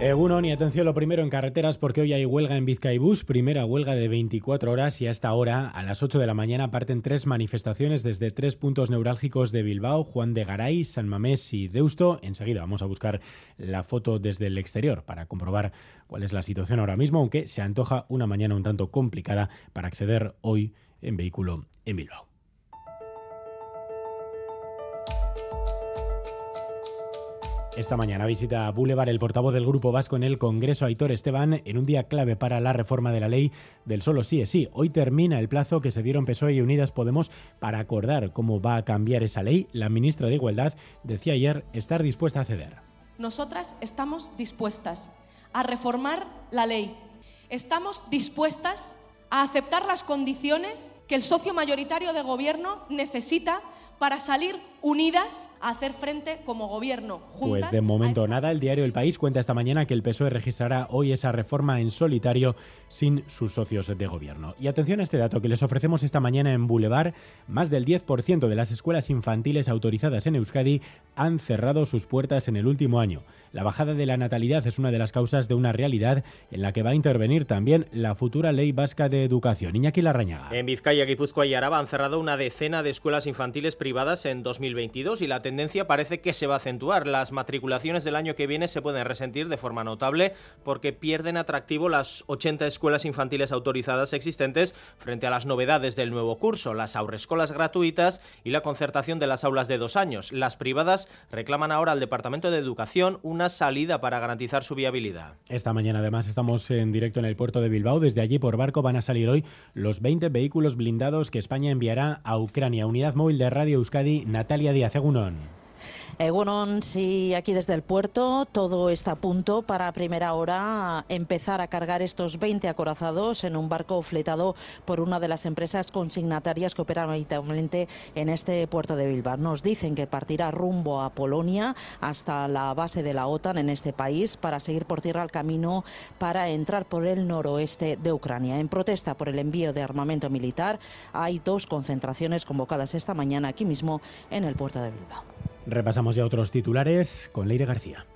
Egunon y atención lo primero en carreteras porque hoy hay huelga en Vizcaibús, primera huelga de 24 horas y hasta ahora, a las 8 de la mañana, parten tres manifestaciones desde tres puntos neurálgicos de Bilbao, Juan de Garay, San Mamés y Deusto. Enseguida vamos a buscar la foto desde el exterior para comprobar cuál es la situación ahora mismo, aunque se antoja una mañana un tanto complicada para acceder hoy en vehículo en Bilbao. Esta mañana visita a Boulevard el portavoz del Grupo Vasco en el Congreso, Aitor Esteban, en un día clave para la reforma de la ley del solo sí es sí. Hoy termina el plazo que se dieron PSOE y Unidas Podemos para acordar cómo va a cambiar esa ley. La ministra de Igualdad decía ayer estar dispuesta a ceder. Nosotras estamos dispuestas a reformar la ley. Estamos dispuestas a aceptar las condiciones que el socio mayoritario de gobierno necesita para salir unidas a hacer frente como gobierno. Juntas Pues de momento nada, el diario El País cuenta esta mañana que el PSOE registrará hoy esa reforma en solitario sin sus socios de gobierno. Y atención a este dato que les ofrecemos esta mañana en Boulevard, más del 10% de las escuelas infantiles autorizadas en Euskadi han cerrado sus puertas en el último año. La bajada de la natalidad es una de las causas de una realidad en la que va a intervenir también la futura Ley Vasca de Educación. Iñaki Larrañaga. En Vizcaya, Guipúzcoa y Araba han cerrado una decena de escuelas infantiles privadas en 2022 y la tendencia parece que se va a acentuar. Las matriculaciones del año que viene se pueden resentir de forma notable porque pierden atractivo las 80 escuelas infantiles autorizadas existentes frente a las novedades del nuevo curso, las aurescolas gratuitas y la concertación de las aulas de dos años. Las privadas reclaman ahora al Departamento de Educación una salida para garantizar su viabilidad. Esta mañana además estamos en directo en el puerto de Bilbao. Desde allí por barco van a salir hoy los 20 vehículos blindados que España enviará a Ucrania. Unidad móvil de Radio Euskadi, Natalia Díaz Egunon. Egunon, sí, aquí desde el puerto todo está a punto para primera hora empezar a cargar estos 20 acorazados en un barco fletado por una de las empresas consignatarias que operan habitualmente en este puerto de Bilbao. Nos dicen que partirá rumbo a Polonia hasta la base de la OTAN en este país para seguir por tierra el camino para entrar por el noroeste de Ucrania. En protesta por el envío de armamento militar hay dos concentraciones convocadas esta mañana aquí mismo en el puerto de Bilbao. Repasamos ya otros titulares con Leire García.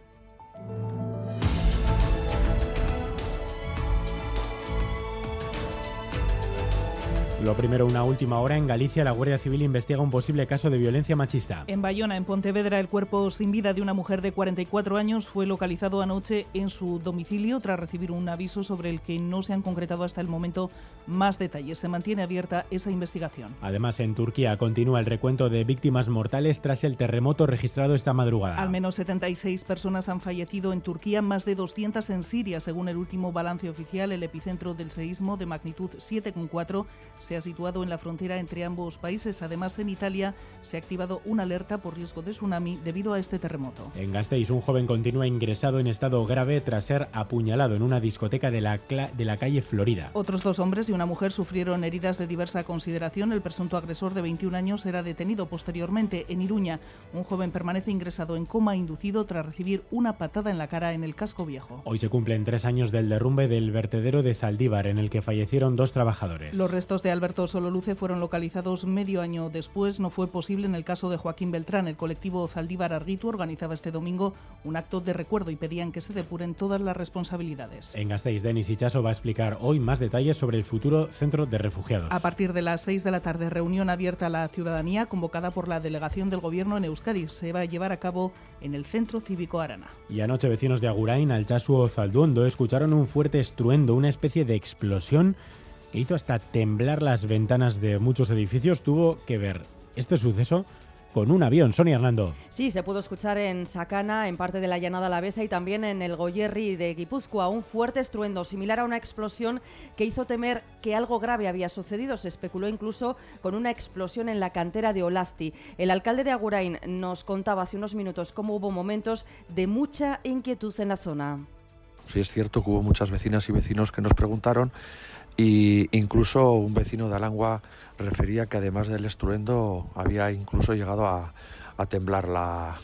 Lo primero, una última hora. En Galicia, la Guardia Civil investiga un posible caso de violencia machista. En Bayona, en Pontevedra, el cuerpo sin vida de una mujer de 44 años fue localizado anoche en su domicilio tras recibir un aviso sobre el que no se han concretado hasta el momento más detalles. Se mantiene abierta esa investigación. Además, en Turquía continúa el recuento de víctimas mortales tras el terremoto registrado esta madrugada. Al menos 76 personas han fallecido en Turquía, más de 200 en Siria, según el último balance oficial. El epicentro del seísmo de magnitud 7,4 se ha situado en la frontera entre ambos países. Además, en Italia se ha activado una alerta por riesgo de tsunami debido a este terremoto. En Gasteiz, un joven continúa ingresado en estado grave tras ser apuñalado en una discoteca de la, de la calle Florida. Otros dos hombres y una mujer sufrieron heridas de diversa consideración. El presunto agresor de 21 años era detenido posteriormente en Iruña. Un joven permanece ingresado en coma inducido tras recibir una patada en la cara en el casco viejo. Hoy se cumplen tres años del derrumbe del vertedero de Zaldívar, en el que fallecieron dos trabajadores. Los restos de Alberto Sololuce fueron localizados medio año después. No fue posible en el caso de Joaquín Beltrán. El colectivo Zaldívar Arguitu organizaba este domingo un acto de recuerdo y pedían que se depuren todas las responsabilidades. En Gasteiz, Denis Ichaso va a explicar hoy más detalles sobre el futuro centro de refugiados. A partir de las 6 de la tarde, reunión abierta a la ciudadanía convocada por la delegación del gobierno en Euskadi. Se va a llevar a cabo en el Centro Cívico Arana. Y anoche vecinos de Agurain, Alchazu o Zalduondo escucharon un fuerte estruendo, una especie de explosión que hizo hasta temblar las ventanas de muchos edificios, tuvo que ver este suceso con un avión. Sonia Hernando. Sí, se pudo escuchar en Sacana, en parte de la llanada alavesa y también en el Goyerri de Guipúzcoa, un fuerte estruendo similar a una explosión que hizo temer que algo grave había sucedido. Se especuló incluso con una explosión en la cantera de Olasti. El alcalde de Agurain nos contaba hace unos minutos cómo hubo momentos de mucha inquietud en la zona. Sí, es cierto que hubo muchas vecinas y vecinos que nos preguntaron y incluso un vecino de Alangua refería que además del estruendo había incluso llegado a, temblar la,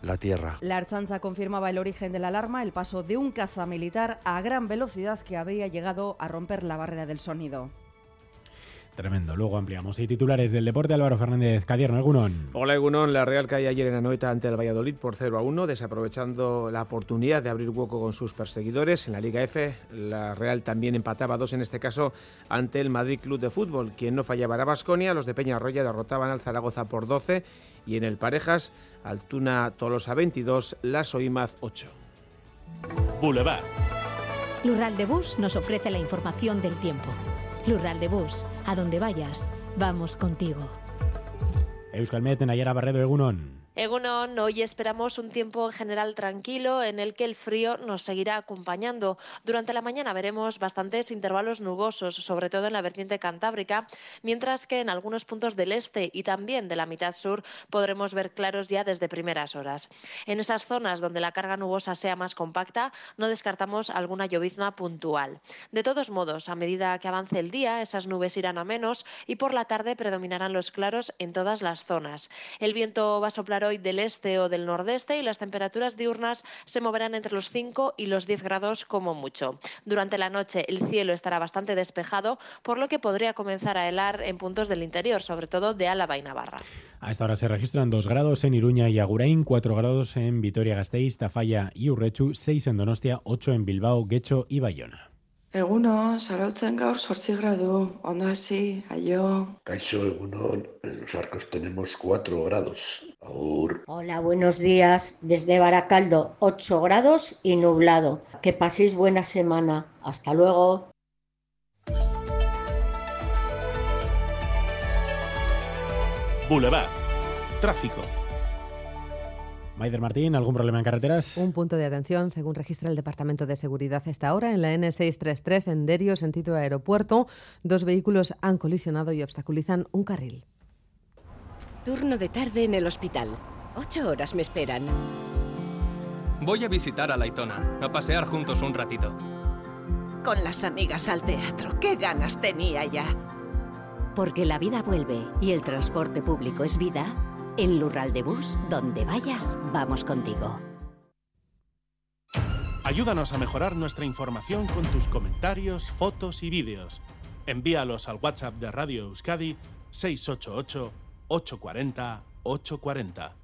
la tierra. La Archanza confirmaba el origen de la alarma, el paso de un caza militar a gran velocidad que habría llegado a romper la barrera del sonido. Tremendo. Luego ampliamos. Y titulares del deporte, Álvaro Fernández Cadierno, Egunon. Hola, Egunon. La Real cae ayer en Anoeta ante el Valladolid por 0 a 1, desaprovechando la oportunidad de abrir hueco con sus perseguidores. En la Liga F, la Real también empataba dos, en este caso, ante el Madrid Club de Fútbol, quien no fallaba era Basconia. Los de Peña Arroya derrotaban al Zaragoza por 12 y en el Parejas, Altuna Tolosa 22, Las Oimaz 8. Boulevard. Lural de Bus nos ofrece la información del tiempo. Lural de Bus, a donde vayas, vamos contigo. Euskalmet, Nayara Barredo, Egunon. Egunon, hoy esperamos un tiempo en general tranquilo en el que el frío nos seguirá acompañando. Durante la mañana veremos bastantes intervalos nubosos, sobre todo en la vertiente cantábrica, mientras que en algunos puntos del este y también de la mitad sur podremos ver claros ya desde primeras horas. En esas zonas donde la carga nubosa sea más compacta, no descartamos alguna llovizna puntual. De todos modos, a medida que avance el día, esas nubes irán a menos y por la tarde predominarán los claros en todas las zonas. El viento va a soplar hoy del este o del nordeste y las temperaturas diurnas se moverán entre los 5 y los 10 grados como mucho. Durante la noche el cielo estará bastante despejado, por lo que podría comenzar a helar en puntos del interior, sobre todo de Álava y Navarra. A esta hora se registran 2 grados en Iruña y Agurain, 4 grados en Vitoria-Gasteiz, Tafalla y Urrechu, 6 en Donostia, 8 en Bilbao, Guecho y Bayona. Eguno, zarautzen gaur sortzi gradu, ondo hasi, aio. Caixo, Egunon, en los arcos tenemos 4 grados. Aur. Hola, buenos días. Desde Baracaldo, 8 grados y nublado. Que paséis buena semana. Hasta luego. Boulevard. Tráfico. Maider Martín, ¿algún problema en carreteras? Un punto de atención, según registra el Departamento de Seguridad esta hora, en la N633 en Derio, sentido aeropuerto, dos vehículos han colisionado y obstaculizan un carril. Turno de tarde en el hospital. Ocho horas me esperan. Voy a visitar a Laitona, a pasear juntos un ratito. Con las amigas al teatro, qué ganas tenía ya. Porque la vida vuelve y el transporte público es vida. En Lural de Bus, donde vayas, vamos contigo. Ayúdanos a mejorar nuestra información con tus comentarios, fotos y vídeos. Envíalos al WhatsApp de Radio Euskadi 688 840 840.